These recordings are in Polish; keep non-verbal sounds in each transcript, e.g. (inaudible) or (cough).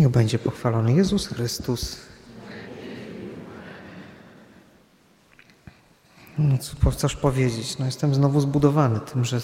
Niech będzie pochwalony Jezus Chrystus. No co chcesz powiedzieć? No jestem znowu zbudowany tym, że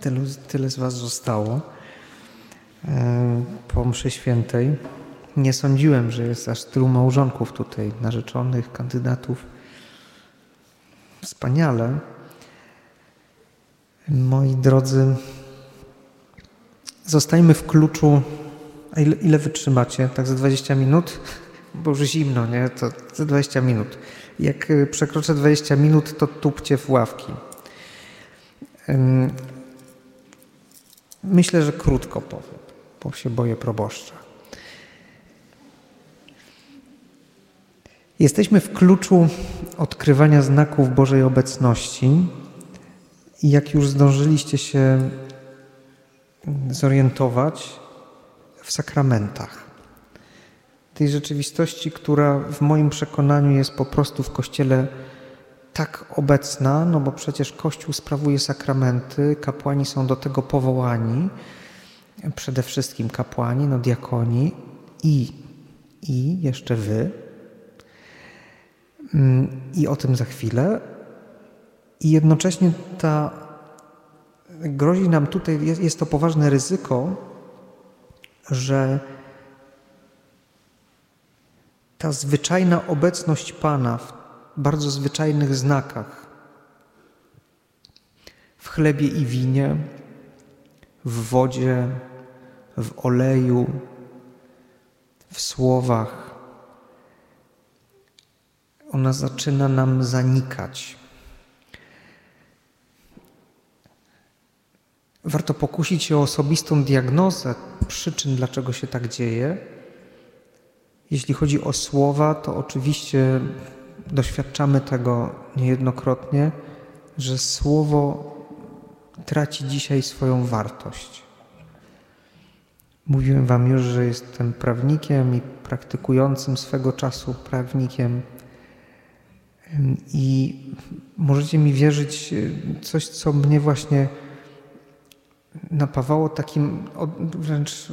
tylu, tyle z Was zostało e, po mszy świętej. Nie sądziłem, że jest aż tylu małżonków tutaj, narzeczonych, kandydatów. Wspaniale. Moi drodzy, zostajmy w kluczu. A ile, ile wytrzymacie? Tak za 20 minut? Bo już zimno, nie? To za 20 minut. Jak y, przekroczę 20 minut, to tupcie w ławki. Myślę, że krótko powiem, bo się boję proboszcza. Jesteśmy w kluczu odkrywania znaków Bożej obecności i jak już zdążyliście się zorientować w sakramentach. Tej rzeczywistości, która w moim przekonaniu jest po prostu w Kościele tak obecna, no bo przecież Kościół sprawuje sakramenty, kapłani są do tego powołani, przede wszystkim kapłani, no diakoni i, i jeszcze wy. Mm, I o tym za chwilę. I jednocześnie ta grozi nam tutaj, jest, jest to poważne ryzyko, że ta zwyczajna obecność Pana w bardzo zwyczajnych znakach, w chlebie i winie, w wodzie, w oleju, w słowach, ona zaczyna nam zanikać. Warto pokusić się o osobistą diagnozę przyczyn, dlaczego się tak dzieje. Jeśli chodzi o słowa, to oczywiście doświadczamy tego niejednokrotnie, że słowo traci dzisiaj swoją wartość. Mówiłem Wam już, że jestem prawnikiem i praktykującym swego czasu prawnikiem. I możecie mi wierzyć, coś, co mnie właśnie napawało takim wręcz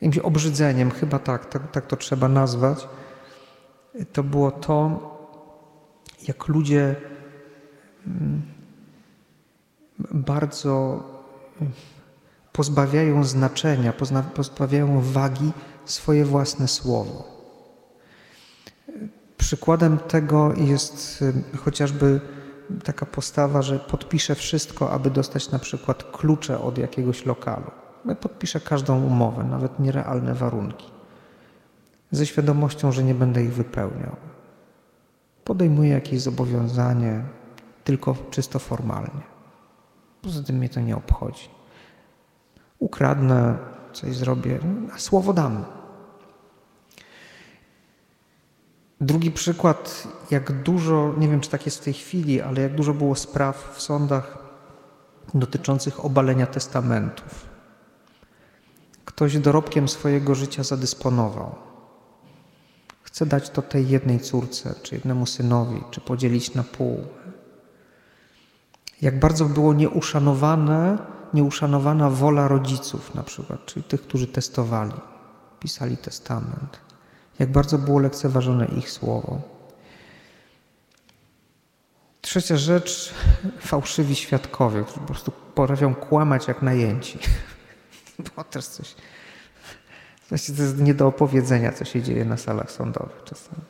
jakimś obrzydzeniem, chyba tak, tak, tak to trzeba nazwać, to było to, jak ludzie mm, bardzo pozbawiają znaczenia, pozbawiają wagi swoje własne słowo. Przykładem tego jest chociażby taka postawa, że podpiszę wszystko, aby dostać na przykład klucze od jakiegoś lokalu. Podpiszę każdą umowę, nawet nierealne warunki, ze świadomością, że nie będę ich wypełniał. Podejmuję jakieś zobowiązanie, tylko czysto formalnie. Poza tym mnie to nie obchodzi. Ukradnę, coś zrobię, a słowo dam. Drugi przykład, jak dużo, nie wiem czy tak jest w tej chwili, ale jak dużo było spraw w sądach dotyczących obalenia testamentów. Ktoś dorobkiem swojego życia zadysponował. Chce dać to tej jednej córce, czy jednemu synowi, czy podzielić na pół. Jak bardzo było nieuszanowane, nieuszanowana wola rodziców na przykład, czyli tych, którzy testowali, pisali testament jak bardzo było lekceważone ich słowo. Trzecia rzecz, fałszywi świadkowie, którzy po prostu potrafią kłamać jak najęci. (laughs) Było też coś. To jest nie do opowiedzenia, co się dzieje na salach sądowych czasami.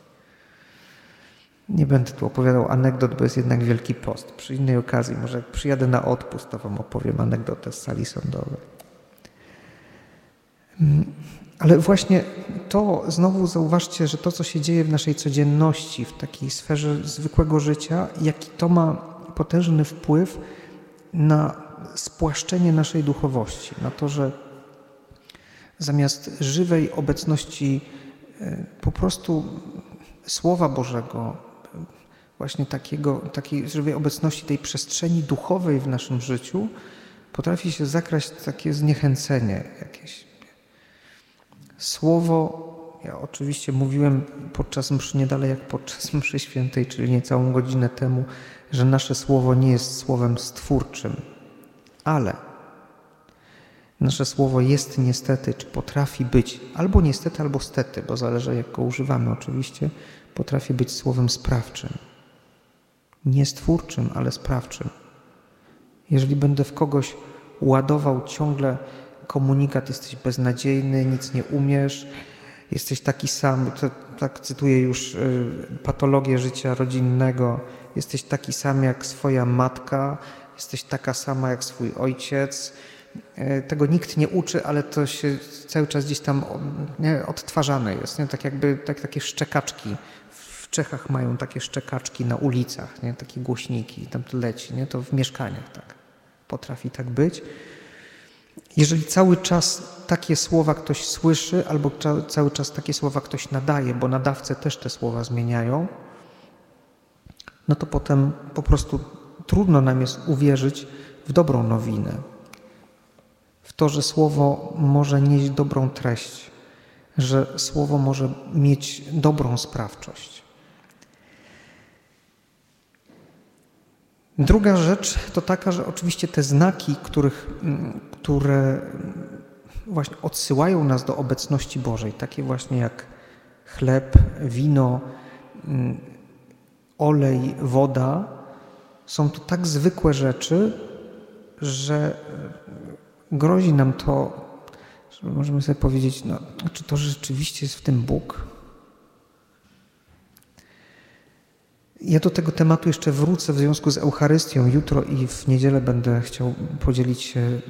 Nie będę tu opowiadał anegdot, bo jest jednak Wielki Post. Przy innej okazji, może jak przyjadę na odpust, to wam opowiem anegdotę z sali sądowej. Ale właśnie to znowu zauważcie, że to, co się dzieje w naszej codzienności, w takiej sferze zwykłego życia, jaki to ma potężny wpływ na spłaszczenie naszej duchowości, na to, że zamiast żywej obecności e, po prostu Słowa Bożego, właśnie takiego, takiej żywej obecności tej przestrzeni duchowej w naszym życiu, potrafi się zakraść takie zniechęcenie jakieś Słowo, ja oczywiście mówiłem podczas mszy, nie dalej jak podczas (laughs) mszy świętej, czyli niecałą godzinę temu, że nasze słowo nie jest słowem stwórczym, ale Nasze słowo jest niestety, czy potrafi być, albo niestety, albo stety, bo zależy jak go używamy oczywiście, potrafi być słowem sprawczym. Nie stwórczym, ale sprawczym. Jeżeli będę w kogoś ładował ciągle komunikat, jesteś beznadziejny, nic nie umiesz, jesteś taki sam, to, tak cytuję już y, patologię życia rodzinnego, jesteś taki sam jak swoja matka, jesteś taka sama jak swój ojciec. Y, tego nikt nie uczy, ale to się cały czas gdzieś tam odtwarzane jest. Nie? Tak jakby tak, takie szczekaczki. W Czechach mają takie szczekaczki na ulicach, nie? takie głośniki, tam to leci, nie? to w mieszkaniach tak potrafi tak być. Jeżeli cały czas takie słowa ktoś słyszy, albo cały czas takie słowa ktoś nadaje, bo nadawcy też te słowa zmieniają, no to potem po prostu trudno nam jest uwierzyć w dobrą nowinę, w to, że słowo może nieść dobrą treść, że słowo może mieć dobrą sprawczość. Druga rzecz to taka, że oczywiście te znaki, których, mm, które właśnie odsyłają nas do obecności Bożej, takie właśnie jak chleb, wino, mm, olej, woda, są to tak zwykłe rzeczy, że grozi nam to, że możemy sobie powiedzieć, no, czy to rzeczywiście jest w tym Bóg? Ja do tego tematu jeszcze wrócę w związku z Eucharystią. Jutro i w niedzielę będę chciał podzielić się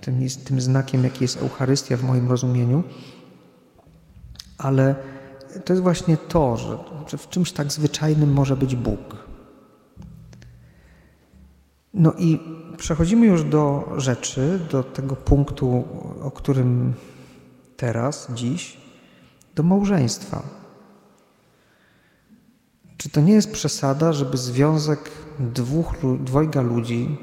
tym, tym znakiem, jaki jest Eucharystia w moim rozumieniu. Ale to jest właśnie to, że, że w czymś tak zwyczajnym może być Bóg. No i przechodzimy już do rzeczy, do tego punktu, o którym teraz, dziś, do małżeństwa. Czy to nie jest przesada, żeby związek dwóch, dwojga ludzi,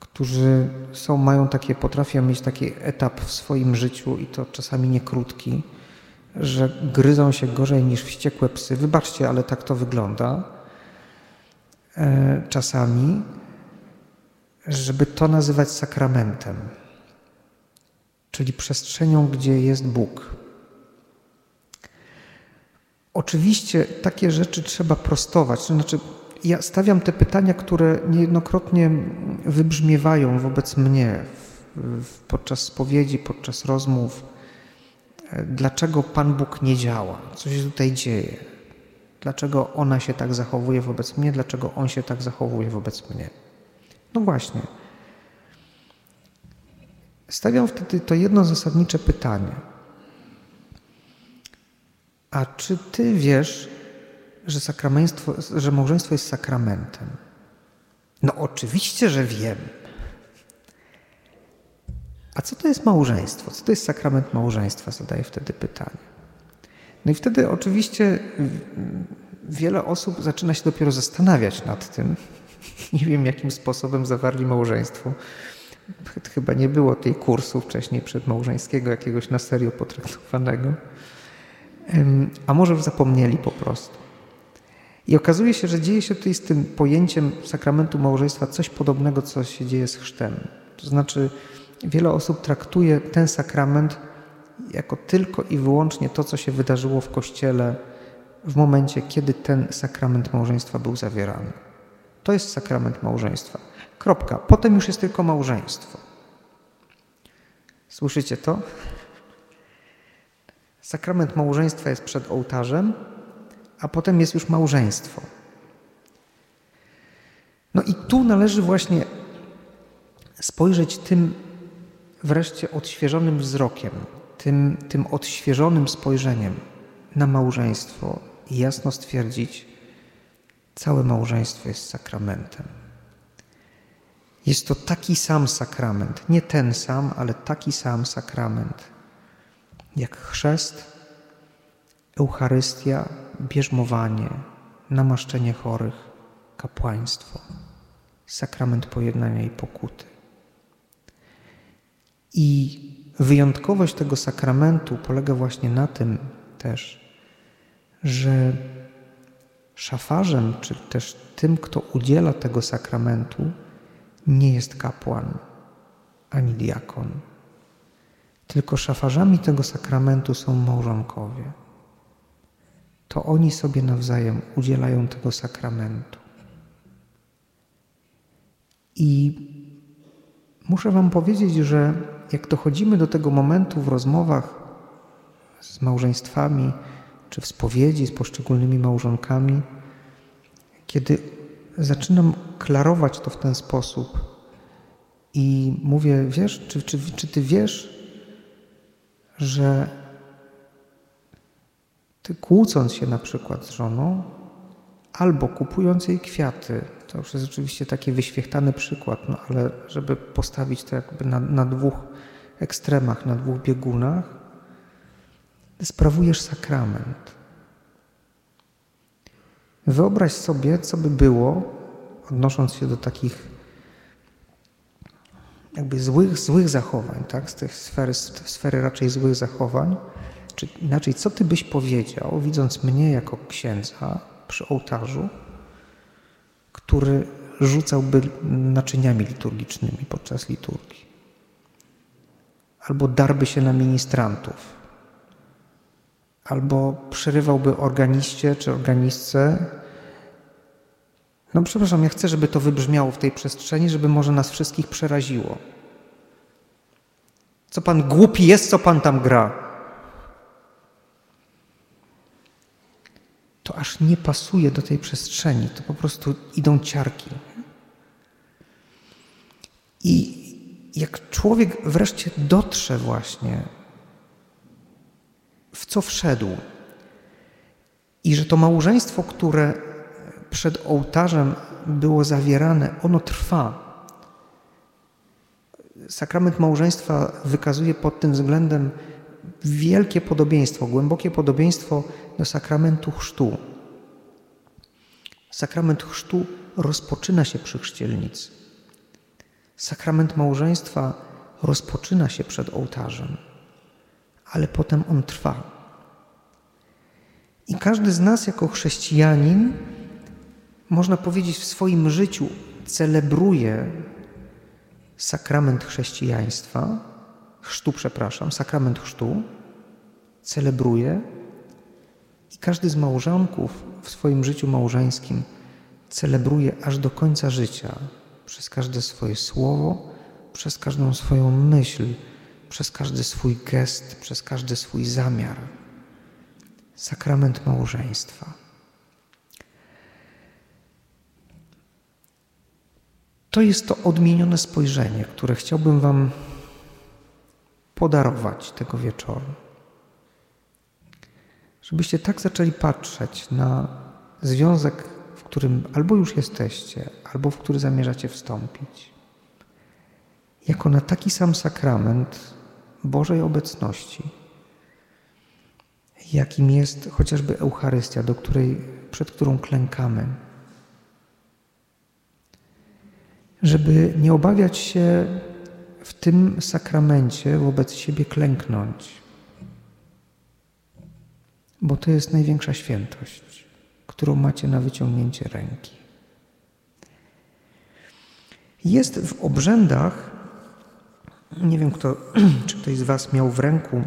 którzy są, mają takie, potrafią mieć taki etap w swoim życiu i to czasami nie krótki, że gryzą się gorzej niż wściekłe psy. Wybaczcie, ale tak to wygląda e, czasami, żeby to nazywać sakramentem, czyli przestrzenią, gdzie jest Bóg. Oczywiście takie rzeczy trzeba prostować. To znaczy, ja stawiam te pytania, które niejednokrotnie wybrzmiewają wobec mnie podczas spowiedzi, podczas rozmów. Dlaczego Pan Bóg nie działa? Co się tutaj dzieje? Dlaczego ona się tak zachowuje wobec mnie? Dlaczego on się tak zachowuje wobec mnie? No właśnie. Stawiam wtedy to jedno zasadnicze pytanie a czy ty wiesz, że, że małżeństwo jest sakramentem? No oczywiście, że wiem. A co to jest małżeństwo? Co to jest sakrament małżeństwa? Zadaję wtedy pytanie. No i wtedy oczywiście wiele osób zaczyna się dopiero zastanawiać nad tym. Nie wiem, jakim sposobem zawarli małżeństwo. Chyba nie było tej kursu wcześniej przedmałżeńskiego, jakiegoś na serio potraktowanego a może już zapomnieli po prostu. I okazuje się, że dzieje się tutaj z tym pojęciem sakramentu małżeństwa coś podobnego, co się dzieje z chrztem. To znaczy, wiele osób traktuje ten sakrament jako tylko i wyłącznie to, co się wydarzyło w kościele w momencie, kiedy ten sakrament małżeństwa był zawierany. To jest sakrament małżeństwa. Kropka. Potem już jest tylko małżeństwo. Słyszycie to? Sakrament małżeństwa jest przed ołtarzem, a potem jest już małżeństwo. No i tu należy właśnie spojrzeć tym wreszcie odświeżonym wzrokiem, tym, tym odświeżonym spojrzeniem na małżeństwo i jasno stwierdzić, całe małżeństwo jest sakramentem. Jest to taki sam sakrament, nie ten sam, ale taki sam sakrament jak chrzest, Eucharystia, bierzmowanie, namaszczenie chorych, kapłaństwo, sakrament pojednania i pokuty. I wyjątkowość tego sakramentu polega właśnie na tym też, że szafarzem, czy też tym, kto udziela tego sakramentu, nie jest kapłan ani diakon tylko szafarzami tego sakramentu są małżonkowie. To oni sobie nawzajem udzielają tego sakramentu. I muszę Wam powiedzieć, że jak dochodzimy do tego momentu w rozmowach z małżeństwami, czy w spowiedzi z poszczególnymi małżonkami, kiedy zaczynam klarować to w ten sposób i mówię, wiesz, czy, czy, czy ty wiesz, że ty kłócąc się na przykład z żoną, albo kupując jej kwiaty, to już jest oczywiście taki wyświechtany przykład, no ale żeby postawić to jakby na, na dwóch ekstremach, na dwóch biegunach, sprawujesz sakrament. Wyobraź sobie, co by było, odnosząc się do takich jakby złych, złych zachowań, tak? z tej sfery, z sfery raczej złych zachowań, czy inaczej, co ty byś powiedział, widząc mnie jako księdza przy ołtarzu, który rzucałby naczyniami liturgicznymi podczas liturgii, albo darby się na ministrantów, albo przerywałby organiście czy organistce. No przepraszam, ja chcę, żeby to wybrzmiało w tej przestrzeni, żeby może nas wszystkich przeraziło. Co pan głupi jest, co pan tam gra? To aż nie pasuje do tej przestrzeni, to po prostu idą ciarki. I jak człowiek wreszcie dotrze właśnie w co wszedł. I że to małżeństwo, które przed ołtarzem było zawierane, ono trwa. Sakrament małżeństwa wykazuje pod tym względem wielkie podobieństwo, głębokie podobieństwo do sakramentu chrztu. Sakrament chrztu rozpoczyna się przy chrzcielnicy. Sakrament małżeństwa rozpoczyna się przed ołtarzem ale potem on trwa. I każdy z nas, jako chrześcijanin, można powiedzieć, w swoim życiu celebruje sakrament chrześcijaństwa, chrztu, przepraszam, sakrament chrztu, celebruje i każdy z małżonków w swoim życiu małżeńskim celebruje aż do końca życia, przez każde swoje słowo, przez każdą swoją myśl, przez każdy swój gest, przez każdy swój zamiar. Sakrament małżeństwa. To jest to odmienione spojrzenie, które chciałbym Wam podarować tego wieczoru. Żebyście tak zaczęli patrzeć na związek, w którym albo już jesteście, albo w który zamierzacie wstąpić, jako na taki sam sakrament, Bożej obecności, jakim jest chociażby Eucharystia, do której, przed którą klękamy. Żeby nie obawiać się w tym sakramencie wobec siebie klęknąć, bo to jest największa świętość, którą macie na wyciągnięcie ręki. Jest w obrzędach nie wiem, kto, (clears throat) czy ktoś z Was miał w ręku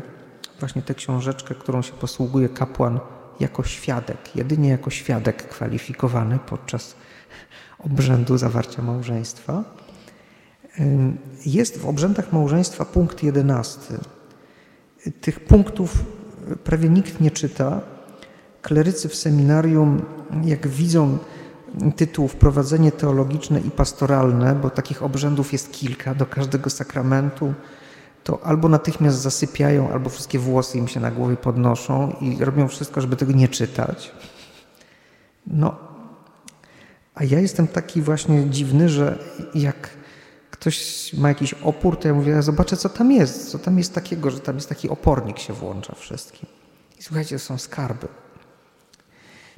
właśnie tę książeczkę, którą się posługuje kapłan jako świadek, jedynie jako świadek kwalifikowany podczas obrzędu zawarcia małżeństwa. Jest w obrzędach małżeństwa punkt jedenasty. Tych punktów prawie nikt nie czyta. Klerycy w seminarium, jak widzą tytuł Wprowadzenie teologiczne i pastoralne, bo takich obrzędów jest kilka do każdego sakramentu, to albo natychmiast zasypiają, albo wszystkie włosy im się na głowie podnoszą i robią wszystko, żeby tego nie czytać. No, a ja jestem taki właśnie dziwny, że jak ktoś ma jakiś opór, to ja mówię, ja zobaczę, co tam jest, co tam jest takiego, że tam jest taki opornik się włącza wszystkim. I słuchajcie, są skarby.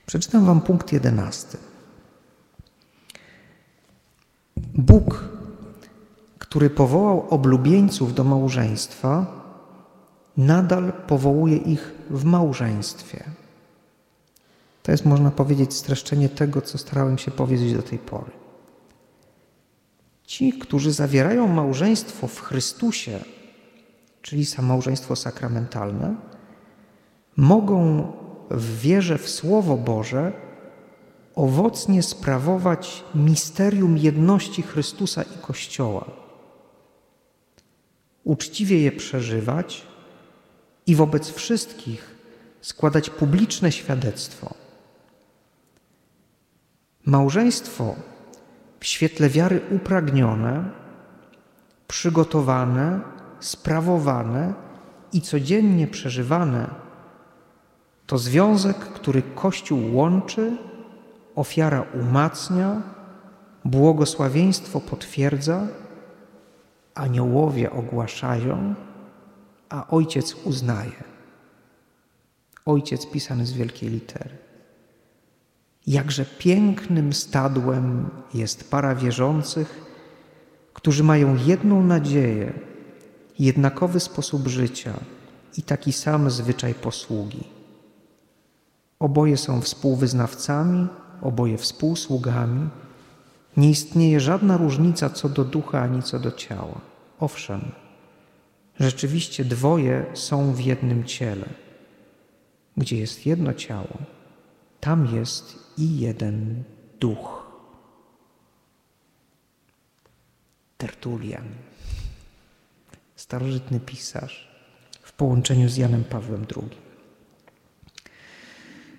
Przeczytam wam punkt jedenasty. Bóg, który powołał oblubieńców do małżeństwa, nadal powołuje ich w małżeństwie. To jest, można powiedzieć, streszczenie tego, co starałem się powiedzieć do tej pory. Ci, którzy zawierają małżeństwo w Chrystusie, czyli małżeństwo sakramentalne, mogą w wierze w Słowo Boże owocnie sprawować misterium jedności Chrystusa i Kościoła, uczciwie je przeżywać i wobec wszystkich składać publiczne świadectwo. Małżeństwo w świetle wiary upragnione, przygotowane, sprawowane i codziennie przeżywane to związek, który Kościół łączy, ofiara umacnia, błogosławieństwo potwierdza, aniołowie ogłaszają, a Ojciec uznaje. Ojciec pisany z wielkiej litery. Jakże pięknym stadłem jest para wierzących, którzy mają jedną nadzieję, jednakowy sposób życia i taki sam zwyczaj posługi. Oboje są współwyznawcami, oboje współsługami. Nie istnieje żadna różnica co do ducha ani co do ciała. Owszem, rzeczywiście dwoje są w jednym ciele. Gdzie jest jedno ciało, tam jest i jeden duch. Tertulian, starożytny pisarz w połączeniu z Janem Pawłem II.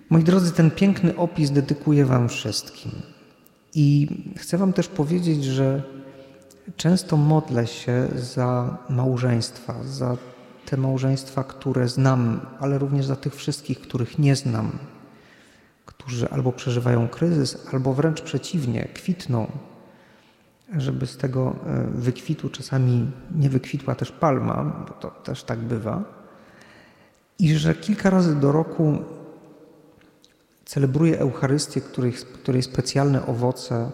Moi drodzy, ten piękny opis dedykuję Wam wszystkim. I chcę Wam też powiedzieć, że często modlę się za małżeństwa, za te małżeństwa, które znam, ale również za tych wszystkich, których nie znam, którzy albo przeżywają kryzys, albo wręcz przeciwnie, kwitną, żeby z tego e, wykwitu czasami nie wykwitła też palma, bo to też tak bywa, i że kilka razy do roku celebruję Eucharystię, której, której specjalne owoce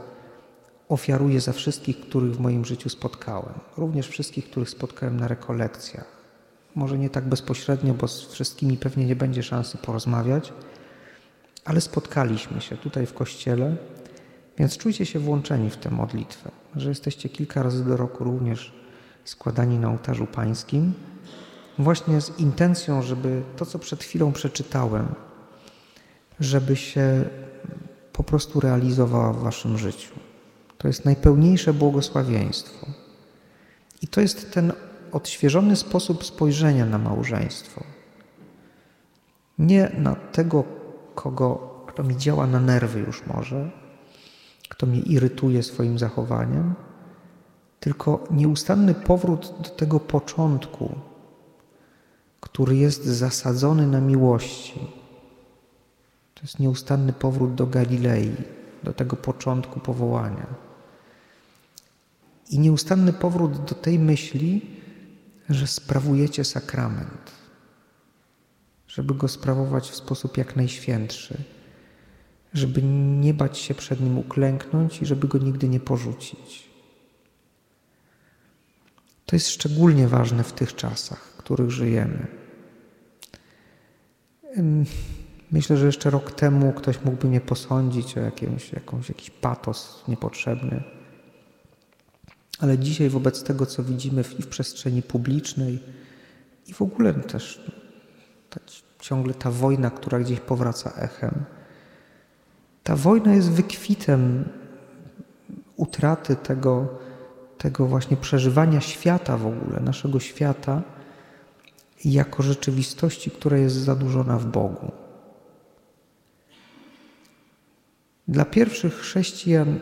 ofiaruję za wszystkich, których w moim życiu spotkałem. Również wszystkich, których spotkałem na rekolekcjach. Może nie tak bezpośrednio, bo z wszystkimi pewnie nie będzie szansy porozmawiać, ale spotkaliśmy się tutaj w kościele, więc czujcie się włączeni w tę modlitwę, że jesteście kilka razy do roku również składani na ołtarzu pańskim, właśnie z intencją, żeby to, co przed chwilą przeczytałem, żeby się po prostu realizowała w waszym życiu. To jest najpełniejsze błogosławieństwo. I to jest ten odświeżony sposób spojrzenia na małżeństwo. Nie na tego, kogo, kto mi działa na nerwy już może, kto mnie irytuje swoim zachowaniem, tylko nieustanny powrót do tego początku, który jest zasadzony na miłości. To jest nieustanny powrót do Galilei, do tego początku powołania. I nieustanny powrót do tej myśli, że sprawujecie sakrament, żeby go sprawować w sposób jak najświętszy, żeby nie bać się przed nim uklęknąć i żeby go nigdy nie porzucić. To jest szczególnie ważne w tych czasach, w których żyjemy. Myślę, że jeszcze rok temu ktoś mógłby mnie posądzić o jakimś, jakąś, jakiś patos niepotrzebny. Ale dzisiaj, wobec tego, co widzimy w, w przestrzeni publicznej i w ogóle też ciągle ta wojna, która gdzieś powraca echem, ta wojna jest wykwitem utraty tego, tego właśnie przeżywania świata w ogóle, naszego świata, jako rzeczywistości, która jest zadłużona w Bogu. Dla pierwszych chrześcijan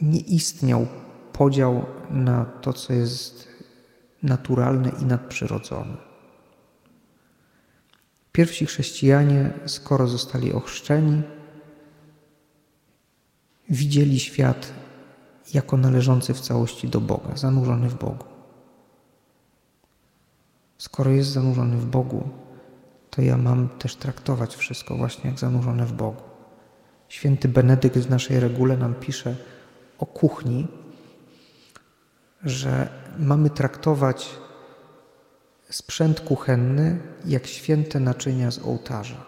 nie istniał podział na to, co jest naturalne i nadprzyrodzone. Pierwsi chrześcijanie, skoro zostali ochrzczeni, widzieli świat jako należący w całości do Boga, zanurzony w Bogu. Skoro jest zanurzony w Bogu, to ja mam też traktować wszystko właśnie jak zanurzone w Bogu. Święty Benedykt w naszej regule nam pisze o kuchni, że mamy traktować sprzęt kuchenny jak święte naczynia z ołtarza.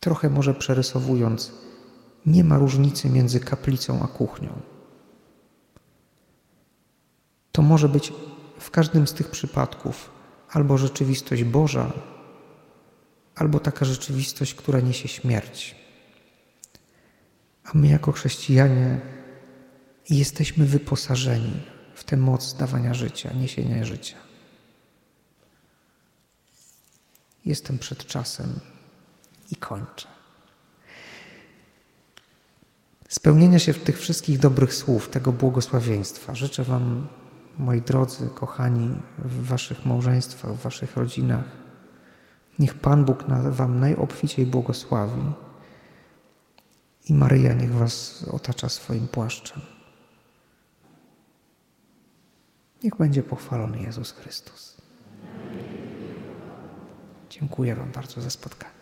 Trochę może przerysowując, nie ma różnicy między kaplicą a kuchnią. to może być w każdym z tych przypadków albo rzeczywistość Boża, albo taka rzeczywistość, która niesie śmierć. A my, jako chrześcijanie, jesteśmy wyposażeni w tę moc dawania życia, niesienia życia. Jestem przed czasem i kończę. Spełnienia się tych wszystkich dobrych słów, tego błogosławieństwa. Życzę Wam, moi drodzy, kochani, w Waszych małżeństwach, w Waszych rodzinach. Niech Pan Bóg Wam najobficiej błogosławi i Maryja niech Was otacza swoim płaszczem. Niech będzie pochwalony Jezus Chrystus. Dziękuję Wam bardzo za spotkanie.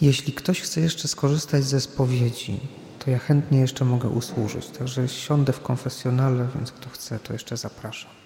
Jeśli ktoś chce jeszcze skorzystać ze spowiedzi, to ja chętnie jeszcze mogę usłużyć. Także siądę w konfesjonale, więc kto chce, to jeszcze zapraszam.